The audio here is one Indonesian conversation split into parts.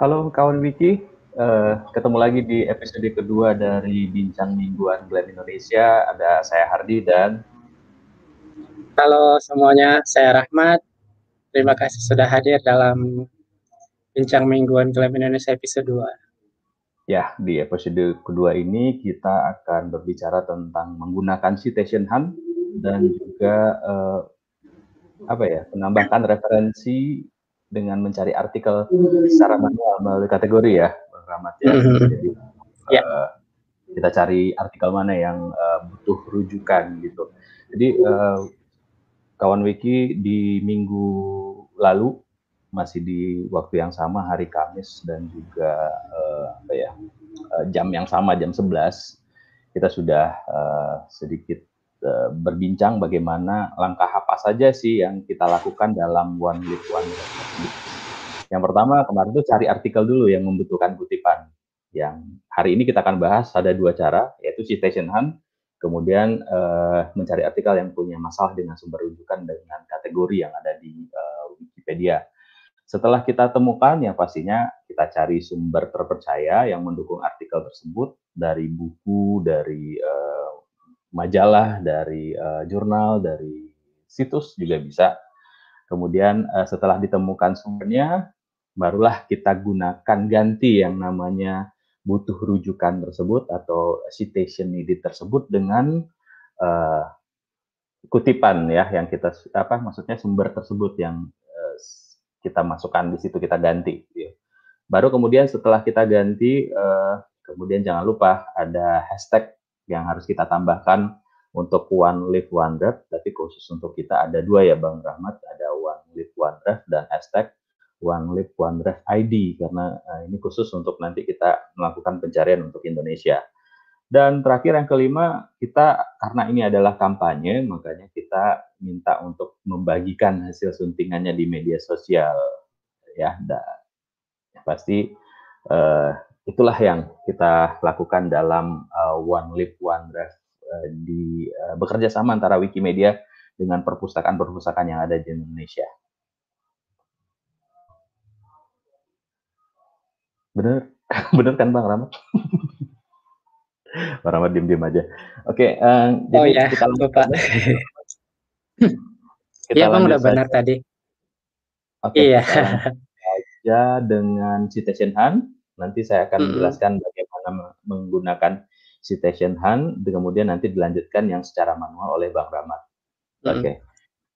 Halo kawan Wiki, uh, ketemu lagi di episode kedua dari Bincang Mingguan Glenn Indonesia. Ada saya Hardi dan Halo semuanya, saya Rahmat. Terima kasih sudah hadir dalam Bincang Mingguan Glenn Indonesia episode 2. Ya, di episode kedua ini kita akan berbicara tentang menggunakan citation hunt dan juga uh, apa ya, menambahkan referensi dengan mencari artikel secara manual melalui kategori ya, Bang Rahmat ya. Mm-hmm. Jadi yeah. uh, kita cari artikel mana yang uh, butuh rujukan gitu. Jadi uh, kawan Wiki di minggu lalu masih di waktu yang sama hari Kamis dan juga uh, apa ya uh, jam yang sama jam 11 kita sudah uh, sedikit Eh, berbincang bagaimana langkah apa saja sih yang kita lakukan dalam One Live One Yang pertama kemarin itu cari artikel dulu yang membutuhkan kutipan. Yang hari ini kita akan bahas ada dua cara, yaitu citation hunt, kemudian uh, mencari artikel yang punya masalah dengan sumber rujukan dengan kategori yang ada di uh, Wikipedia. Setelah kita temukan, yang pastinya kita cari sumber terpercaya yang mendukung artikel tersebut dari buku, dari uh, majalah, dari uh, jurnal, dari situs juga bisa. Kemudian uh, setelah ditemukan sumbernya, barulah kita gunakan ganti yang namanya butuh rujukan tersebut atau citation needed tersebut dengan uh, kutipan ya yang kita apa maksudnya sumber tersebut yang uh, kita masukkan di situ kita ganti. Ya. Baru kemudian setelah kita ganti, uh, kemudian jangan lupa ada hashtag yang harus kita tambahkan untuk One Live One Draft, tapi khusus untuk kita ada dua ya Bang Rahmat, ada One Live One Draft dan hashtag One Live One Draft ID karena uh, ini khusus untuk nanti kita melakukan pencarian untuk Indonesia. Dan terakhir yang kelima, kita karena ini adalah kampanye, makanya kita minta untuk membagikan hasil suntingannya di media sosial, ya. Dan pasti uh, itulah yang kita lakukan dalam uh, One Live One Draft uh, di uh, bekerja sama antara Wikimedia dengan perpustakaan-perpustakaan yang ada di Indonesia. Bener, bener kan Bang Rahmat? Bang Rahmat diem-diem aja. Oke, uh, oh jadi ya, kita lupa. Iya Bang udah benar tadi. Oke, iya. aja dengan citation hunt Nanti saya akan menjelaskan bagaimana menggunakan citation hunt, kemudian nanti dilanjutkan yang secara manual oleh Bang Rahmat. Oke. Okay.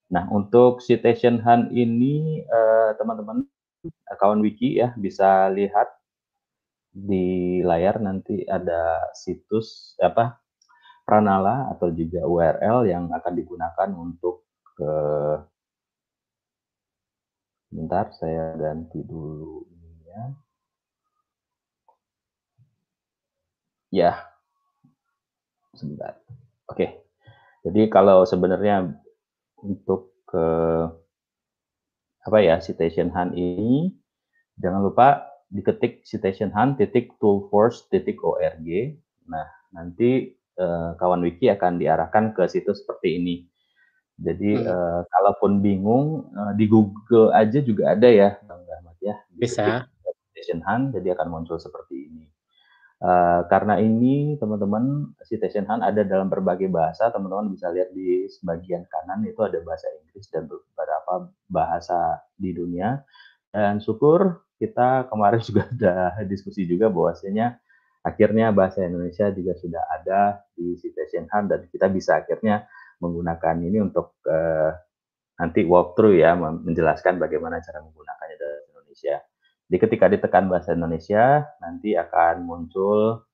Nah, untuk citation hunt ini eh, teman-teman uh, kawan wiki ya bisa lihat di layar nanti ada situs apa Pranala atau juga URL yang akan digunakan untuk ke Bentar, saya ganti dulu ini ya. Ya. Sebentar. Oke. Jadi kalau sebenarnya untuk ke apa ya citation hunt ini jangan lupa diketik citation hunt titik toolforce titik org. Nah nanti eh, kawan wiki akan diarahkan ke situs seperti ini. Jadi hmm. eh, kalaupun bingung eh, di Google aja juga ada ya, Bang ya. Bisa. Citation hunt jadi akan muncul seperti ini. Uh, karena ini teman-teman citation hunt ada dalam berbagai bahasa, teman-teman bisa lihat di sebagian kanan itu ada bahasa Inggris dan beberapa bahasa di dunia. Dan syukur kita kemarin juga ada diskusi juga bahwasanya akhirnya bahasa Indonesia juga sudah ada di citation hunt dan kita bisa akhirnya menggunakan ini untuk uh, nanti walkthrough ya menjelaskan bagaimana cara menggunakannya dalam Indonesia. Jadi ketika ditekan bahasa Indonesia, nanti akan muncul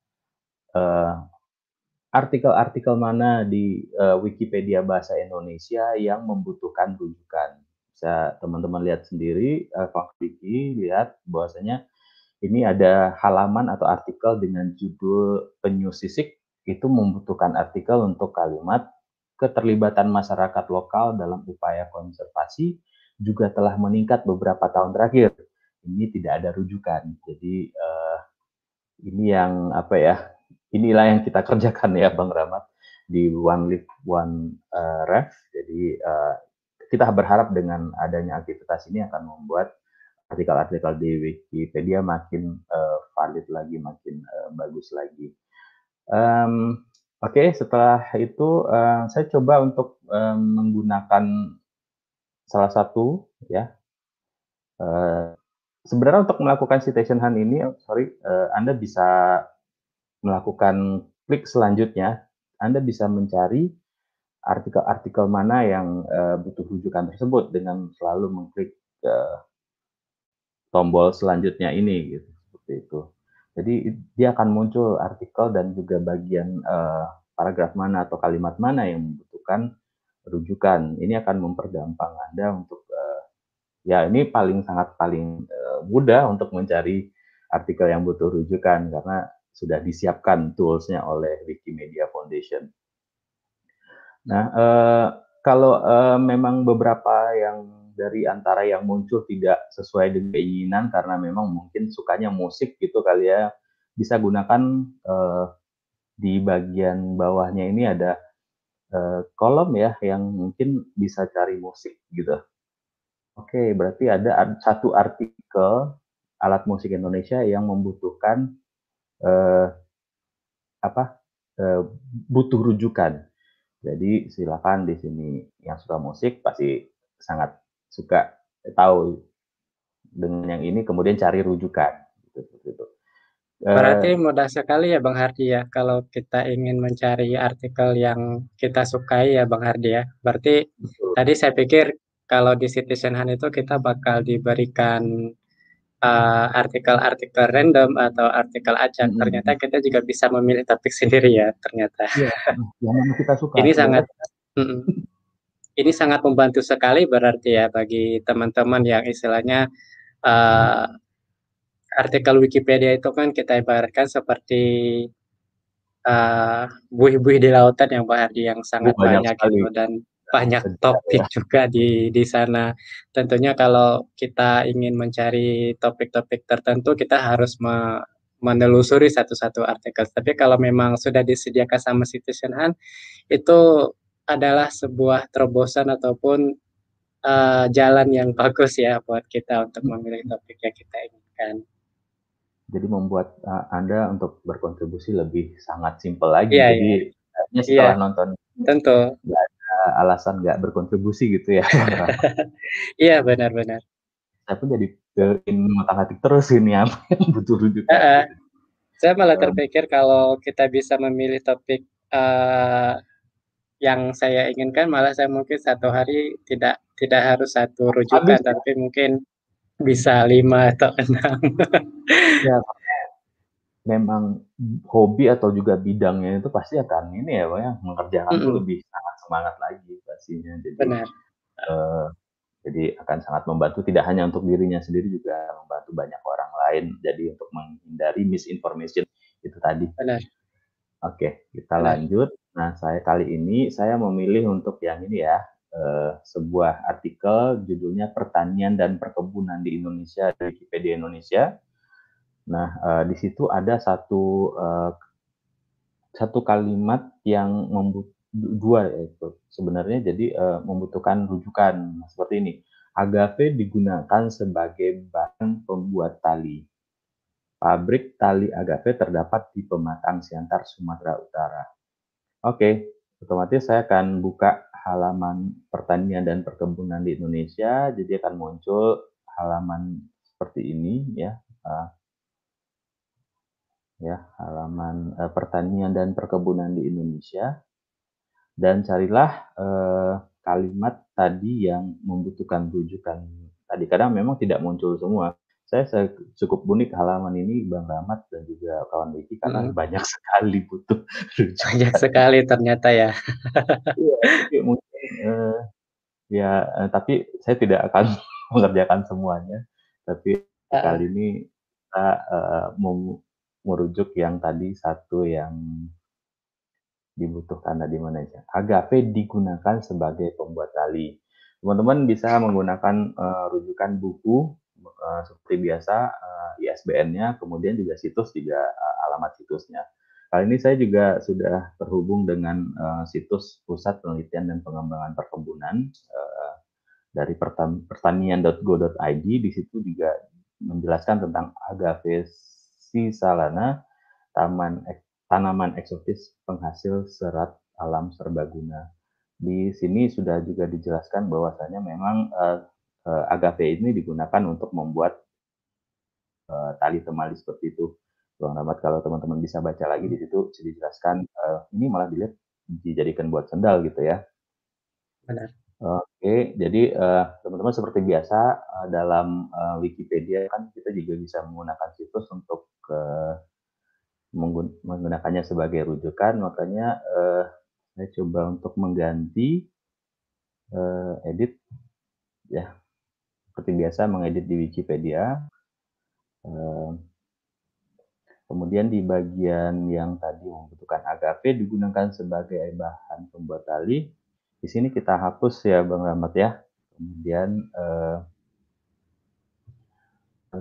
artikel-artikel uh, mana di uh, Wikipedia bahasa Indonesia yang membutuhkan rujukan. Bisa teman-teman lihat sendiri, uh, Wiki lihat bahwasanya ini ada halaman atau artikel dengan judul penyu sisik itu membutuhkan artikel untuk kalimat keterlibatan masyarakat lokal dalam upaya konservasi juga telah meningkat beberapa tahun terakhir ini tidak ada rujukan. Jadi uh, ini yang apa ya? Inilah yang kita kerjakan ya Bang Rahmat di One Live One uh, Ref. Jadi uh, kita berharap dengan adanya aktivitas ini akan membuat artikel-artikel di Wikipedia makin uh, valid lagi, makin uh, bagus lagi. Um, Oke, okay, setelah itu uh, saya coba untuk um, menggunakan salah satu ya. Uh, sebenarnya untuk melakukan citation hunt ini, oh, sorry, uh, Anda bisa melakukan klik selanjutnya. Anda bisa mencari artikel-artikel mana yang uh, butuh rujukan tersebut dengan selalu mengklik uh, tombol selanjutnya ini, gitu, seperti itu. Jadi dia akan muncul artikel dan juga bagian uh, paragraf mana atau kalimat mana yang membutuhkan rujukan. Ini akan mempergampang Anda untuk ya ini paling sangat paling uh, mudah untuk mencari artikel yang butuh rujukan karena sudah disiapkan toolsnya oleh Wikimedia Foundation. Nah, uh, kalau uh, memang beberapa yang dari antara yang muncul tidak sesuai dengan keinginan karena memang mungkin sukanya musik gitu kali ya bisa gunakan uh, di bagian bawahnya ini ada kolom ya yang mungkin bisa cari musik gitu. Oke, berarti ada satu artikel alat musik Indonesia yang membutuhkan uh, apa uh, butuh rujukan. Jadi silakan di sini yang suka musik pasti sangat suka tahu dengan yang ini kemudian cari rujukan gitu, gitu. Berarti mudah sekali ya Bang Hardi ya kalau kita ingin mencari artikel yang kita sukai ya Bang Hardi ya. Berarti Betul. tadi saya pikir kalau di Citizen Hunt itu kita bakal diberikan artikel-artikel uh, random atau artikel acak. Hmm. Ternyata kita juga bisa memilih topik sendiri ya ternyata. Ya, yang kita suka. Ini sangat ini sangat membantu sekali berarti ya bagi teman-teman yang istilahnya uh, artikel Wikipedia itu kan kita ibaratkan seperti uh, buih-buih di lautan yang Pak Hardi yang sangat oh, banyak, banyak gitu dan banyak topik juga di di sana. Tentunya kalau kita ingin mencari topik-topik tertentu kita harus me, menelusuri satu-satu artikel. Tapi kalau memang sudah disediakan sama Citizen Hunt itu adalah sebuah terobosan ataupun uh, jalan yang bagus ya buat kita untuk memilih topik yang kita inginkan. Jadi membuat uh, Anda untuk berkontribusi lebih sangat simpel lagi. Yeah, Jadi yeah. setelah yeah. nonton tentu nggak alasan nggak berkontribusi gitu ya. Iya benar-benar. Saya pun jadi ingin ngotak terus ini apa yang butuh rujukan. Uh, uh. Saya malah terpikir kalau kita bisa memilih topik uh, yang saya inginkan malah saya mungkin satu hari tidak tidak harus satu rujukan Habis, tapi mungkin bisa lima atau enam. ya, memang hobi atau juga bidangnya itu pasti akan ini ya, Pak, ya, mengerjakan mm -hmm. lebih sangat semangat lagi pastinya. Jadi, Benar. Uh, jadi akan sangat membantu tidak hanya untuk dirinya sendiri juga membantu banyak orang lain. Jadi untuk menghindari misinformation itu tadi. Benar. Oke, kita Benar. lanjut. Nah, saya kali ini saya memilih untuk yang ini ya, eh, sebuah artikel judulnya Pertanian dan Perkebunan di Indonesia di Wikipedia Indonesia. Nah, eh, di situ ada satu eh, satu kalimat yang membut dua itu sebenarnya jadi eh, membutuhkan rujukan seperti ini. Agave digunakan sebagai bahan pembuat tali. Pabrik tali agave terdapat di Pematang Siantar, Sumatera Utara. Oke, otomatis saya akan buka halaman pertanian dan perkebunan di Indonesia, jadi akan muncul halaman seperti ini ya. Uh, ya, halaman uh, pertanian dan perkebunan di Indonesia. Dan carilah uh, kalimat tadi yang membutuhkan rujukan tadi. Kadang memang tidak muncul semua saya, cukup unik halaman ini Bang Rahmat dan juga kawan Wiki karena hmm. banyak sekali butuh banyak sekali ternyata ya. Iya, mungkin uh, ya uh, tapi saya tidak akan mengerjakan semuanya. Tapi uh. kali ini kita uh, merujuk yang tadi satu yang dibutuhkan tadi mana aja. Agave digunakan sebagai pembuat tali. Teman-teman bisa menggunakan uh, rujukan buku uh, seperti biasa uh, ISBN-nya, kemudian juga situs juga uh, alamat situsnya. Kali ini saya juga sudah terhubung dengan uh, situs Pusat Penelitian dan Pengembangan Perkebunan. Uh, dari pertanian.go.id di situ juga menjelaskan tentang agave sisalana, taman tanaman eksotis penghasil serat alam serbaguna. Di sini sudah juga dijelaskan bahwasanya memang uh, uh, agave ini digunakan untuk membuat uh, tali temali seperti itu. Bang Rahmat kalau teman-teman bisa baca lagi di situ dijelaskan uh, ini malah dilihat dijadikan buat sendal gitu ya. Benar. Oke, jadi teman-teman uh, seperti biasa uh, dalam uh, Wikipedia kan kita juga bisa menggunakan situs untuk uh, menggunakannya sebagai rujukan, makanya uh, saya coba untuk mengganti uh, edit ya seperti biasa mengedit di Wikipedia. Uh, Kemudian di bagian yang tadi membutuhkan agave digunakan sebagai bahan pembuat tali. Di sini kita hapus ya Bang Rahmat ya. Kemudian eh,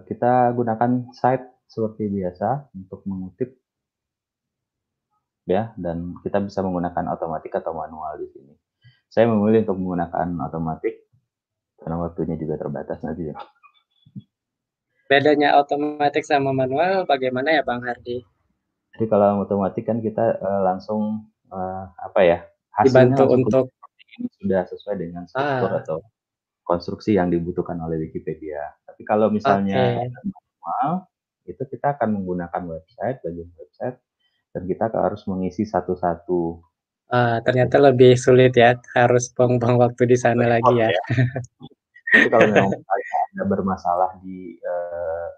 kita gunakan site seperti biasa untuk mengutip ya dan kita bisa menggunakan otomatik atau manual di sini. Saya memilih untuk menggunakan otomatik karena waktunya juga terbatas nanti ya. Bedanya otomatis sama manual bagaimana ya Bang Hardi? Jadi kalau otomatis kan kita uh, langsung uh, apa ya hasilnya dibantu untuk sudah sesuai dengan struktur ah. atau konstruksi yang dibutuhkan oleh Wikipedia. Tapi kalau misalnya okay. manual itu kita akan menggunakan website bagian website dan kita harus mengisi satu-satu. Uh, ternyata lebih sulit ya, harus buang-buang waktu di sana lagi ya. ya. Kalau memang ada bermasalah di uh,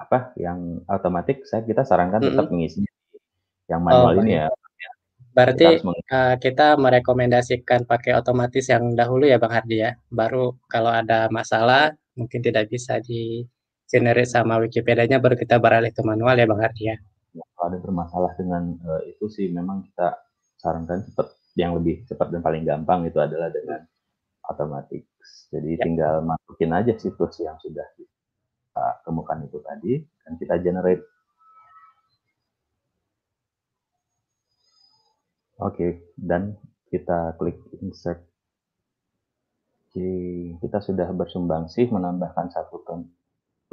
apa yang otomatis, saya kita sarankan mm -hmm. tetap mengisi yang manual oh, ini ya. Berarti kita, uh, kita merekomendasikan pakai otomatis yang dahulu ya Bang Hardi ya. Baru kalau ada masalah mungkin tidak bisa di generate sama Wikipedia-nya baru kita beralih ke manual ya Bang Hardi ya. ya kalau ada bermasalah dengan uh, itu sih memang kita sarankan cepat yang lebih cepat dan paling gampang itu adalah dengan otomatis. Jadi ya. tinggal masukin aja situs yang sudah kita temukan itu tadi dan kita generate. Oke, okay, dan kita klik insert. Jadi kita sudah bersumbang sih menambahkan satu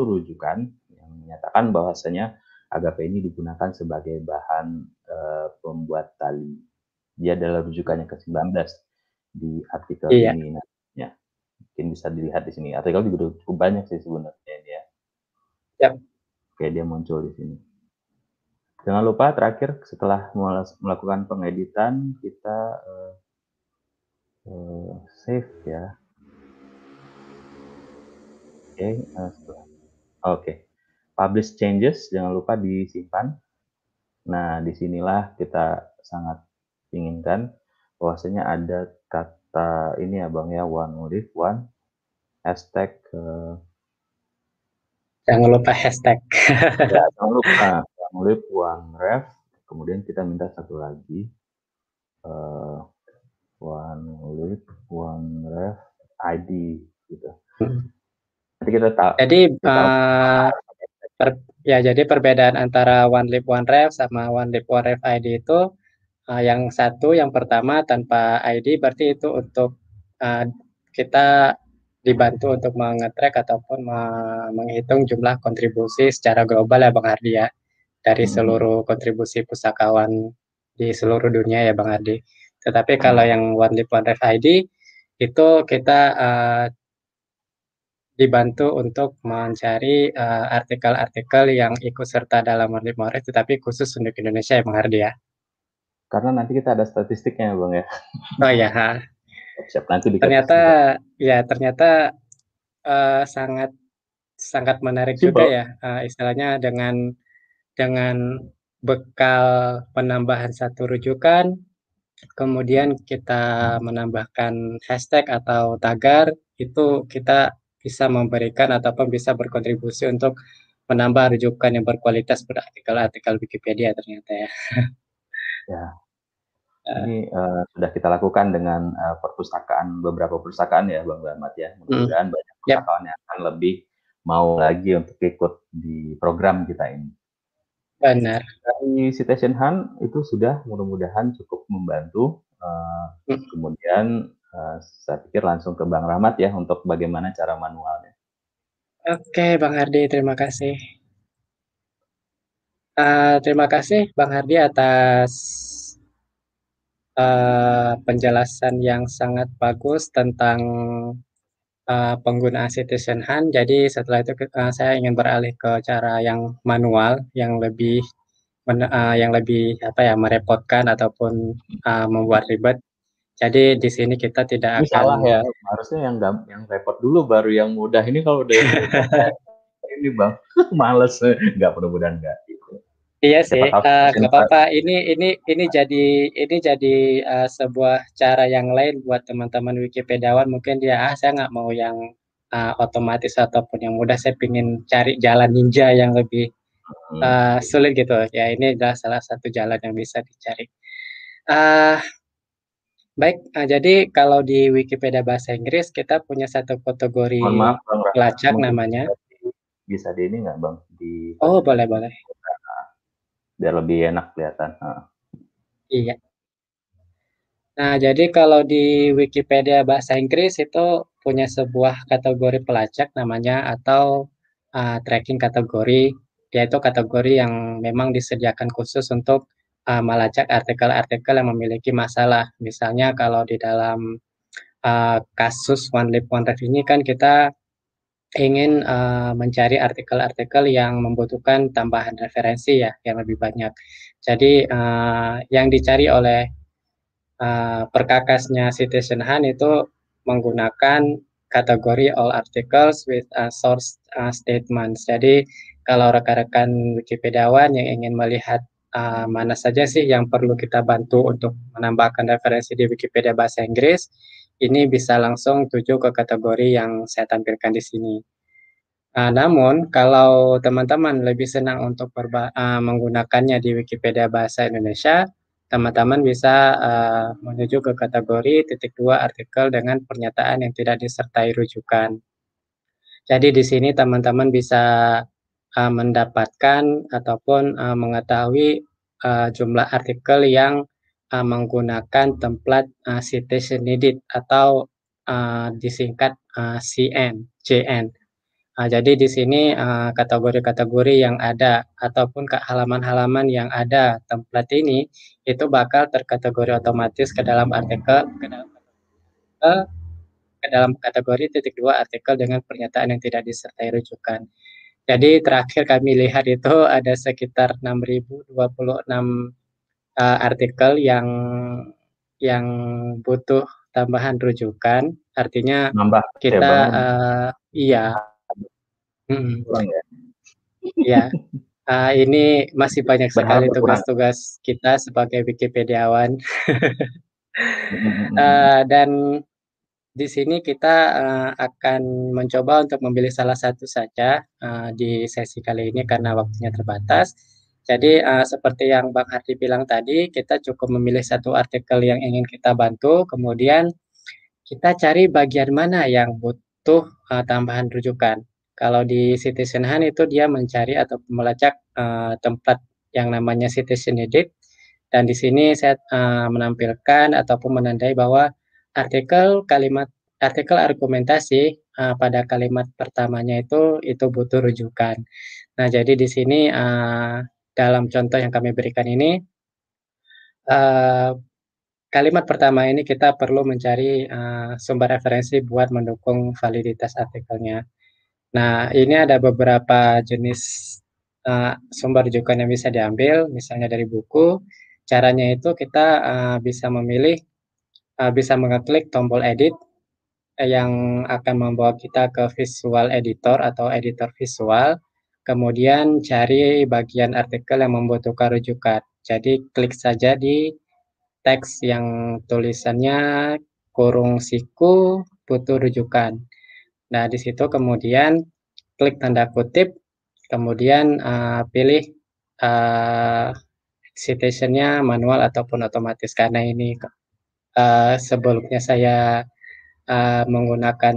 rujukan yang menyatakan bahwasanya agave ini digunakan sebagai bahan e, pembuat tali. Dia adalah rujukannya ke-19 di artikel iya. ini. Nah, ya, mungkin bisa dilihat di sini. Artikel juga cukup banyak sih sebenarnya dia. Ya. Oke, dia muncul di sini. Jangan lupa terakhir setelah melakukan pengeditan kita uh, uh, save ya. Oke, okay, uh, eh, oke. Publish changes jangan lupa disimpan. Nah, di sinilah kita sangat inginkan bahwasanya ada kata ini ya Bang ya one live one hashtag uh, jangan lupa hashtag ya, jangan lupa one live one ref kemudian kita minta satu lagi uh, one live one ref ID gitu hmm. Nanti kita tahu jadi kita uh, per, ya jadi perbedaan antara one live one ref sama one live one ref ID itu Uh, yang satu, yang pertama tanpa ID berarti itu untuk uh, kita dibantu untuk mengetrack ataupun menghitung jumlah kontribusi secara global ya Bang Ardi ya dari hmm. seluruh kontribusi pusakawan di seluruh dunia ya Bang Ardi. Tetapi hmm. kalau yang One Lip One Ref ID itu kita uh, dibantu untuk mencari artikel-artikel uh, yang ikut serta dalam One Ref tetapi khusus untuk Indonesia ya Bang Ardi ya. Karena nanti kita ada statistiknya Bang ya. Oh ya. Siap nanti Ternyata ya ternyata uh, sangat sangat menarik Simple. juga ya uh, istilahnya dengan dengan bekal penambahan satu rujukan kemudian kita menambahkan hashtag atau tagar itu kita bisa memberikan ataupun bisa berkontribusi untuk menambah rujukan yang berkualitas pada artikel-artikel Wikipedia ternyata ya. Ya. Ini uh, sudah kita lakukan dengan uh, perpustakaan beberapa perpustakaan ya Bang Rahmat ya. Mudah-mudahan hmm. banyak perpustakaan yep. yang akan lebih mau lagi untuk ikut di program kita ini. Benar. Dari Citation Hunt itu sudah mudah-mudahan cukup membantu. Uh, hmm. Kemudian uh, saya pikir langsung ke Bang Rahmat ya untuk bagaimana cara manualnya. Oke, Bang Hardi, terima kasih. Uh, terima kasih Bang Hardi atas uh, penjelasan yang sangat bagus tentang uh, penggunaan citizen hand. Jadi setelah itu uh, saya ingin beralih ke cara yang manual, yang lebih uh, yang lebih apa ya merepotkan ataupun uh, membuat ribet. Jadi di sini kita tidak ini akan salah ya. Harusnya yang yang repot dulu baru yang mudah. Ini kalau udah ini bang, males nggak mudah-mudahan nggak. Iya sih, uh, apa-apa. Ini ini ini jadi ini jadi uh, sebuah cara yang lain buat teman-teman Wikipediawan. Mungkin dia ah saya nggak mau yang uh, otomatis ataupun yang mudah. Saya ingin cari jalan ninja yang lebih uh, sulit gitu. Ya ini adalah salah satu jalan yang bisa dicari. Uh, baik, uh, jadi kalau di Wikipedia bahasa Inggris kita punya satu kategori maaf, pelacak namanya. Bisa di ini nggak bang? Di oh boleh boleh biar lebih enak kelihatan. Nah. Iya. Nah, jadi kalau di Wikipedia bahasa Inggris itu punya sebuah kategori pelacak namanya atau uh, tracking kategori, yaitu kategori yang memang disediakan khusus untuk uh, melacak artikel-artikel yang memiliki masalah. Misalnya kalau di dalam uh, kasus One Lip One Ref ini kan kita ingin uh, mencari artikel-artikel yang membutuhkan tambahan referensi ya yang lebih banyak. Jadi uh, yang dicari oleh uh, perkakasnya Citizen Hunt itu menggunakan kategori all articles with a source uh, statements. Jadi kalau rekan-rekan Wikipediawan yang ingin melihat uh, mana saja sih yang perlu kita bantu untuk menambahkan referensi di Wikipedia bahasa Inggris, ini bisa langsung tuju ke kategori yang saya tampilkan di sini. Uh, namun, kalau teman-teman lebih senang untuk uh, menggunakannya di Wikipedia Bahasa Indonesia, teman-teman bisa uh, menuju ke kategori titik dua artikel dengan pernyataan yang tidak disertai rujukan. Jadi di sini teman-teman bisa uh, mendapatkan ataupun uh, mengetahui uh, jumlah artikel yang uh, menggunakan template uh, citation needed atau uh, disingkat uh, CN, JN. Uh, jadi di sini kategori-kategori uh, yang ada ataupun ke halaman-halaman yang ada template ini itu bakal terkategori otomatis ke dalam artikel ke dalam ke dalam kategori titik dua artikel dengan pernyataan yang tidak disertai rujukan. Jadi terakhir kami lihat itu ada sekitar 6026 uh, artikel yang yang butuh tambahan rujukan, artinya Nambah, kita ya, uh, iya, hmm. ya. ya. Uh, ini masih banyak sekali tugas-tugas kita sebagai Wikipediawan. uh, dan di sini kita uh, akan mencoba untuk memilih salah satu saja uh, di sesi kali ini karena waktunya terbatas. Jadi uh, seperti yang Bang Hardi bilang tadi, kita cukup memilih satu artikel yang ingin kita bantu, kemudian kita cari bagian mana yang butuh uh, tambahan rujukan. Kalau di Citizen Hunt itu dia mencari atau melacak uh, tempat yang namanya Citizen Edit, dan di sini saya uh, menampilkan ataupun menandai bahwa artikel kalimat artikel argumentasi uh, pada kalimat pertamanya itu itu butuh rujukan. Nah, jadi di sini uh, dalam contoh yang kami berikan ini, uh, kalimat pertama ini kita perlu mencari uh, sumber referensi buat mendukung validitas artikelnya. Nah, ini ada beberapa jenis uh, sumber rujukan yang bisa diambil, misalnya dari buku. Caranya itu kita uh, bisa memilih, uh, bisa mengeklik tombol edit yang akan membawa kita ke visual editor atau editor visual kemudian cari bagian artikel yang membutuhkan rujukan. Jadi klik saja di teks yang tulisannya kurung siku butuh rujukan. Nah, di situ kemudian klik tanda kutip, kemudian uh, pilih uh, citationnya manual ataupun otomatis karena ini uh, sebelumnya saya uh, menggunakan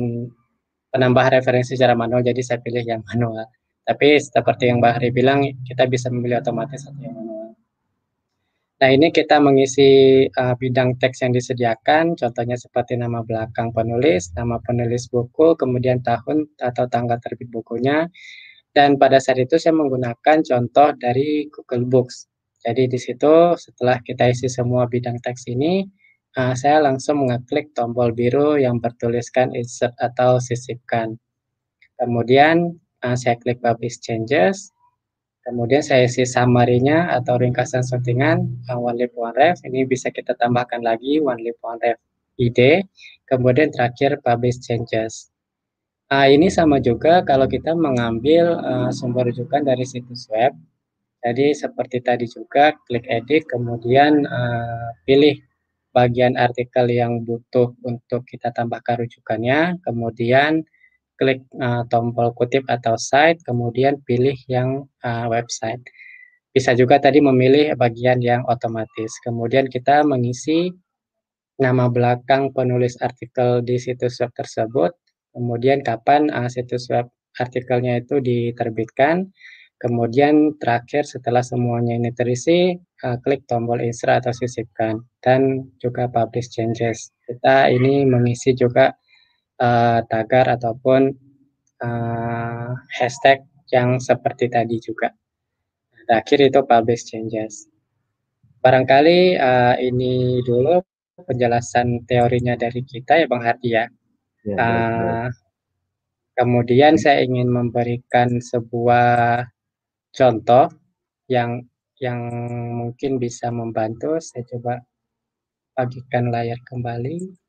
penambah referensi secara manual, jadi saya pilih yang manual. Tapi seperti yang Mbak bilang, kita bisa memilih otomatis atau yang manual. Nah, ini kita mengisi uh, bidang teks yang disediakan, contohnya seperti nama belakang penulis, nama penulis buku, kemudian tahun atau tanggal terbit bukunya. Dan pada saat itu saya menggunakan contoh dari Google Books. Jadi di situ setelah kita isi semua bidang teks ini, uh, saya langsung mengeklik tombol biru yang bertuliskan insert atau sisipkan. Kemudian uh, saya klik publish changes, Kemudian saya isi summary-nya atau ringkasan settingan uh, one lip one ref. Ini bisa kita tambahkan lagi one lip one ref ide. Kemudian terakhir publish changes. Uh, ini sama juga kalau kita mengambil uh, sumber rujukan dari situs web. Jadi seperti tadi juga klik edit kemudian uh, pilih bagian artikel yang butuh untuk kita tambahkan rujukannya, kemudian klik uh, tombol kutip atau site, kemudian pilih yang uh, website. Bisa juga tadi memilih bagian yang otomatis. Kemudian kita mengisi nama belakang penulis artikel di situs web tersebut, kemudian kapan uh, situs web artikelnya itu diterbitkan, kemudian terakhir setelah semuanya ini terisi, uh, klik tombol insert atau sisipkan, dan juga publish changes. Kita ini mengisi juga uh, tagar ataupun uh, hashtag yang seperti tadi juga. Terakhir itu publish changes. Barangkali uh, ini dulu penjelasan teorinya dari kita ya Bang Hardi ya. ya uh, kemudian saya ingin memberikan sebuah contoh yang yang mungkin bisa membantu. Saya coba bagikan layar kembali.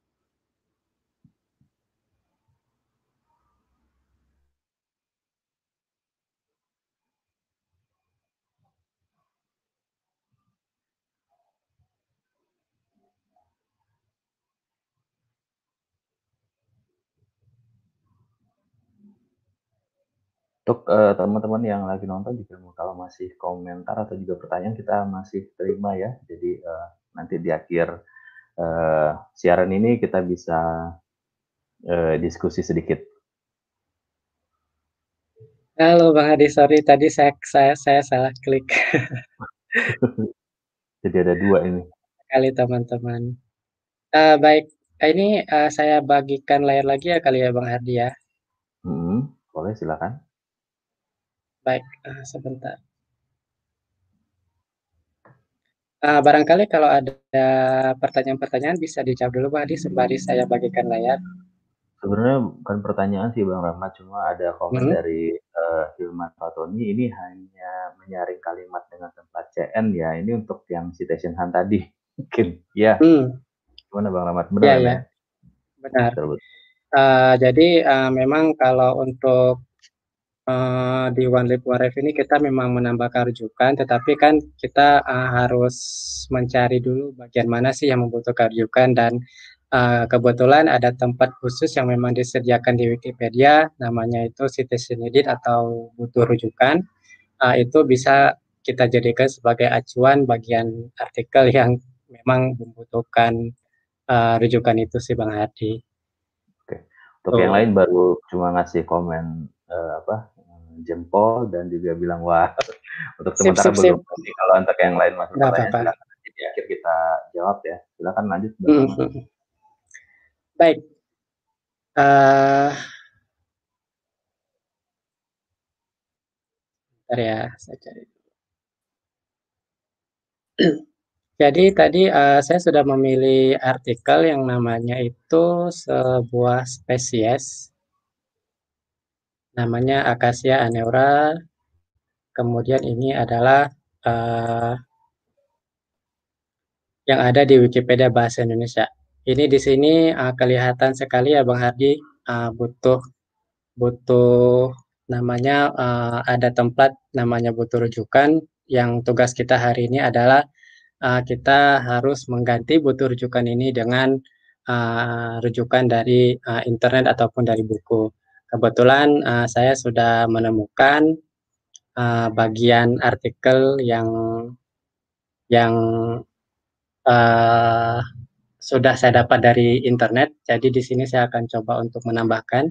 Untuk uh, teman-teman yang lagi nonton juga kalau masih komentar atau juga pertanyaan kita masih terima ya. Jadi uh, nanti di akhir uh, siaran ini kita bisa uh, diskusi sedikit. Halo Bang Adi, sorry tadi saya saya, saya salah klik. Jadi ada dua ini. Kali teman-teman. Uh, baik, ini uh, saya bagikan layar lagi ya kali ya Bang Hardi ya. Hmm, boleh silakan. Baik, uh, sebentar. Uh, barangkali kalau ada pertanyaan-pertanyaan bisa dijawab dulu Pak Adi sembari saya bagikan layar. Sebenarnya bukan pertanyaan sih Bang Rahmat, cuma ada komen hmm. dari uh, Hilman Fatoni, ini hanya menyaring kalimat dengan tempat CN ya, ini untuk yang citation hand tadi. Mungkin, ya. Hmm. Gimana Bang Rahmat? Benar ya? ya? Benar. Uh, jadi uh, memang kalau untuk uh, di One Lip One Ref ini kita memang menambahkan rujukan, tetapi kan kita uh, harus mencari dulu bagian mana sih yang membutuhkan rujukan dan uh, kebetulan ada tempat khusus yang memang disediakan di Wikipedia, namanya itu citizen edit atau butuh rujukan. Uh, itu bisa kita jadikan sebagai acuan bagian artikel yang memang membutuhkan uh, rujukan itu sih Bang Hadi. Oke. Untuk oh. yang lain baru cuma ngasih komen uh, apa jempol dan juga bilang wah untuk sementara sip, belum sip. kalau untuk yang lain masuk pertanyaan silakan di akhir kita jawab ya. Silakan lanjut mm -hmm. baik. Uh, ya saya cari jadi tadi uh, saya sudah memilih artikel yang namanya itu sebuah spesies namanya Acacia aneura. Kemudian ini adalah uh, yang ada di Wikipedia Bahasa Indonesia. Ini di sini uh, kelihatan sekali ya Bang Hardi uh, butuh butuh namanya uh, ada tempat namanya butuh rujukan yang tugas kita hari ini adalah uh, kita harus mengganti butuh rujukan ini dengan uh, rujukan dari uh, internet ataupun dari buku. Kebetulan uh, saya sudah menemukan uh, bagian artikel yang yang uh, sudah saya dapat dari internet. Jadi di sini saya akan coba untuk menambahkan.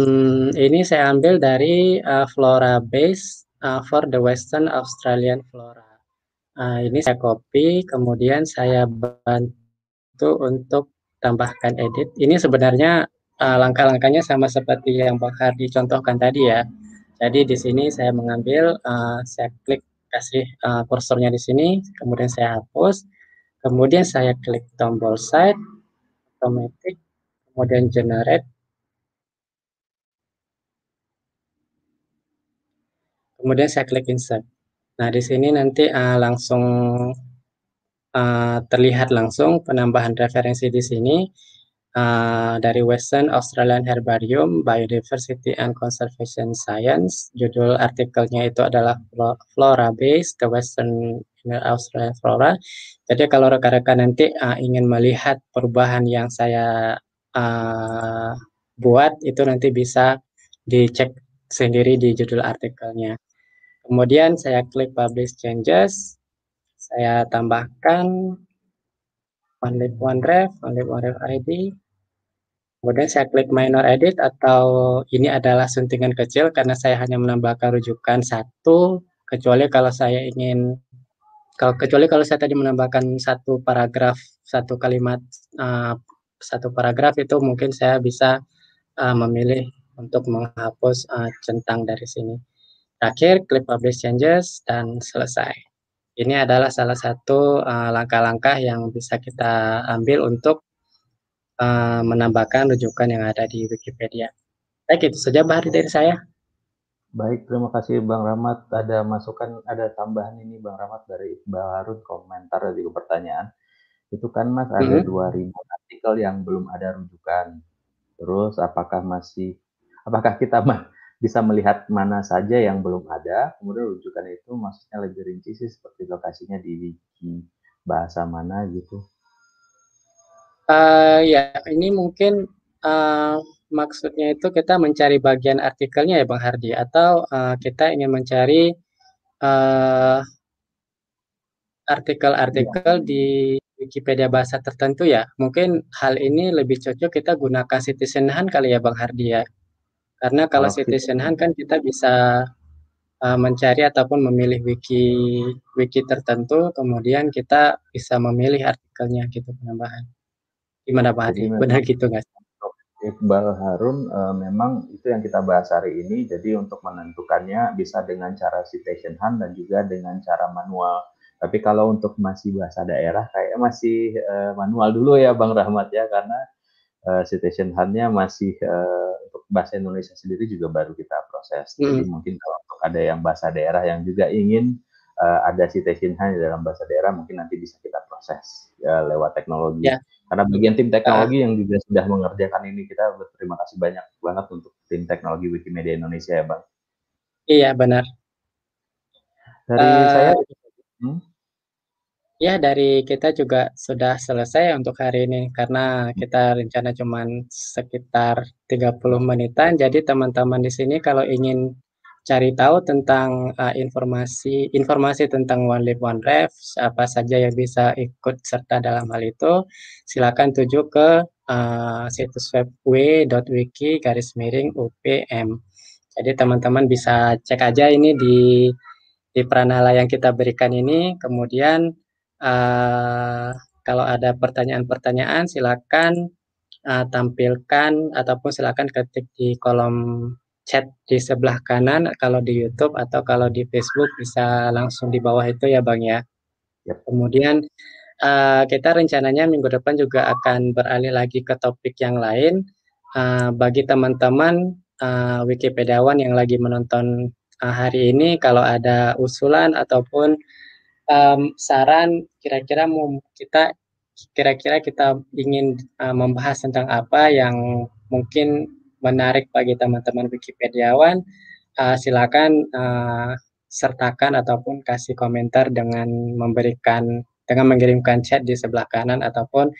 Hmm, ini saya ambil dari uh, Flora Base uh, for the Western Australian Flora. Uh, ini saya copy, kemudian saya bantu untuk tambahkan edit. Ini sebenarnya uh, langkah-langkahnya sama seperti yang Bang Hardi contohkan tadi ya. Jadi di sini saya mengambil, uh, saya klik kasih uh, kursornya di sini, kemudian saya hapus, kemudian saya klik tombol side, automatic, kemudian generate, kemudian saya klik insert. Nah, di sini nanti uh, langsung uh, terlihat langsung penambahan referensi di sini uh, dari Western Australian Herbarium Biodiversity and Conservation Science. Judul artikelnya itu adalah Flora Base, the Western Australian Flora. Jadi kalau rekan-rekan nanti uh, ingin melihat perubahan yang saya uh, buat, itu nanti bisa dicek sendiri di judul artikelnya. Kemudian saya klik publish changes, saya tambahkan one lip one ref, ID. Kemudian saya klik minor edit atau ini adalah suntingan kecil karena saya hanya menambahkan rujukan satu, kecuali kalau saya ingin kalau kecuali kalau saya tadi menambahkan satu paragraf, satu kalimat, uh, satu paragraf itu mungkin saya bisa uh, memilih untuk menghapus uh, centang dari sini. Terakhir, klik publish changes dan selesai. Ini adalah salah satu uh, langkah-langkah uh, yang bisa kita ambil untuk uh, menambahkan rujukan yang ada di Wikipedia. Baik, itu saja Bahari dari saya. Baik, terima kasih Bang Rahmat. Ada masukan, ada tambahan ini Bang Rahmat dari Iqbal Harun, komentar dan juga pertanyaan. Itu kan Mas ada mm -hmm. 2000 artikel yang belum ada rujukan. Terus apakah masih, apakah kita bisa melihat mana saja yang belum ada, kemudian rujukan itu maksudnya lebih rinci sih seperti lokasinya di wiki bahasa mana gitu. Uh, ya, ini mungkin uh, maksudnya itu kita mencari bagian artikelnya ya Bang Hardi, atau uh, kita ingin mencari artikel-artikel uh, di Wikipedia bahasa tertentu ya. Mungkin hal ini lebih cocok kita gunakan Citizen Hunt kali ya Bang Hardi ya. Karena kalau oh, citizen hunt kan kita bisa uh, mencari ataupun memilih wiki wiki tertentu, kemudian kita bisa memilih artikelnya gitu penambahan. Gimana Pak Hadi? Benar gitu nggak? Iqbal Harun uh, memang itu yang kita bahas hari ini. Jadi untuk menentukannya bisa dengan cara citation hunt dan juga dengan cara manual. Tapi kalau untuk masih bahasa daerah kayak masih uh, manual dulu ya Bang Rahmat ya karena uh, citation hunt-nya masih uh, untuk bahasa Indonesia sendiri juga baru kita proses. Hmm. Jadi mungkin kalau ada yang bahasa daerah yang juga ingin uh, ada citation hunt dalam bahasa daerah mungkin nanti bisa kita proses ya, lewat teknologi. Yeah. Karena bagian tim teknologi uh. yang juga sudah mengerjakan ini kita berterima kasih banyak banget untuk tim teknologi Wikimedia Indonesia ya bang. Iya benar. Dari uh, saya. Hmm? Ya, dari kita juga sudah selesai untuk hari ini karena kita rencana cuma sekitar 30 menitan. Jadi teman-teman di sini kalau ingin cari tahu tentang uh, informasi informasi tentang One Live One Ref, apa saja yang bisa ikut serta dalam hal itu, silakan tuju ke uh, situs web w.wiki garis miring UPM. Jadi teman-teman bisa cek aja ini di di pranala yang kita berikan ini, kemudian Uh, kalau ada pertanyaan-pertanyaan silakan uh, tampilkan ataupun silakan ketik di kolom chat di sebelah kanan kalau di YouTube atau kalau di Facebook bisa langsung di bawah itu ya Bang ya. Yep. Kemudian uh, kita rencananya minggu depan juga akan beralih lagi ke topik yang lain. Uh, bagi teman-teman uh, Wikipediawan yang lagi menonton uh, hari ini, kalau ada usulan ataupun um, saran kira-kira mau kita kira-kira kita ingin uh, membahas tentang apa yang mungkin menarik bagi teman-teman Wikipediawan, uh, silakan uh, sertakan ataupun kasih komentar dengan memberikan dengan mengirimkan chat di sebelah kanan ataupun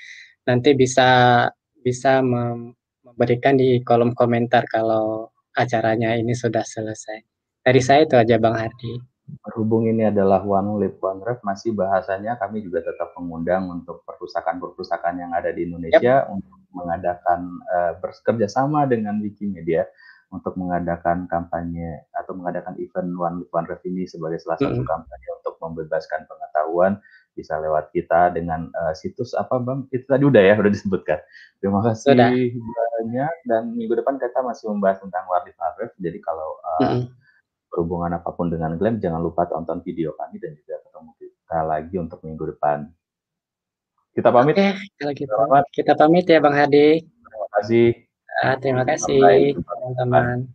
nanti bisa bisa memberikan di kolom komentar kalau acaranya ini sudah selesai. Dari saya itu aja Bang Hardi berhubung ini adalah one lip one ref masih bahasanya kami juga tetap mengundang untuk perpustakaan-perpustakaan yang ada di Indonesia yep. untuk mengadakan uh, bekerja sama dengan Wikimedia untuk mengadakan kampanye atau mengadakan event One Live One Ref ini sebagai salah satu mm -hmm. kampanye untuk membebaskan pengetahuan bisa lewat kita dengan uh, situs apa bang itu tadi udah ya udah disebutkan terima kasih banyak dan minggu depan kita masih membahas tentang One Live One Ref jadi kalau uh, mm -hmm. Berhubungan apa pun dengan Glenn jangan lupa tonton video kami dan juga ketemu kita lagi untuk minggu depan. Kita pamit. Oke, kalau gitu. Kita pamit ya Bang Hadi. Terima kasih. Ah, terima kasih teman-teman.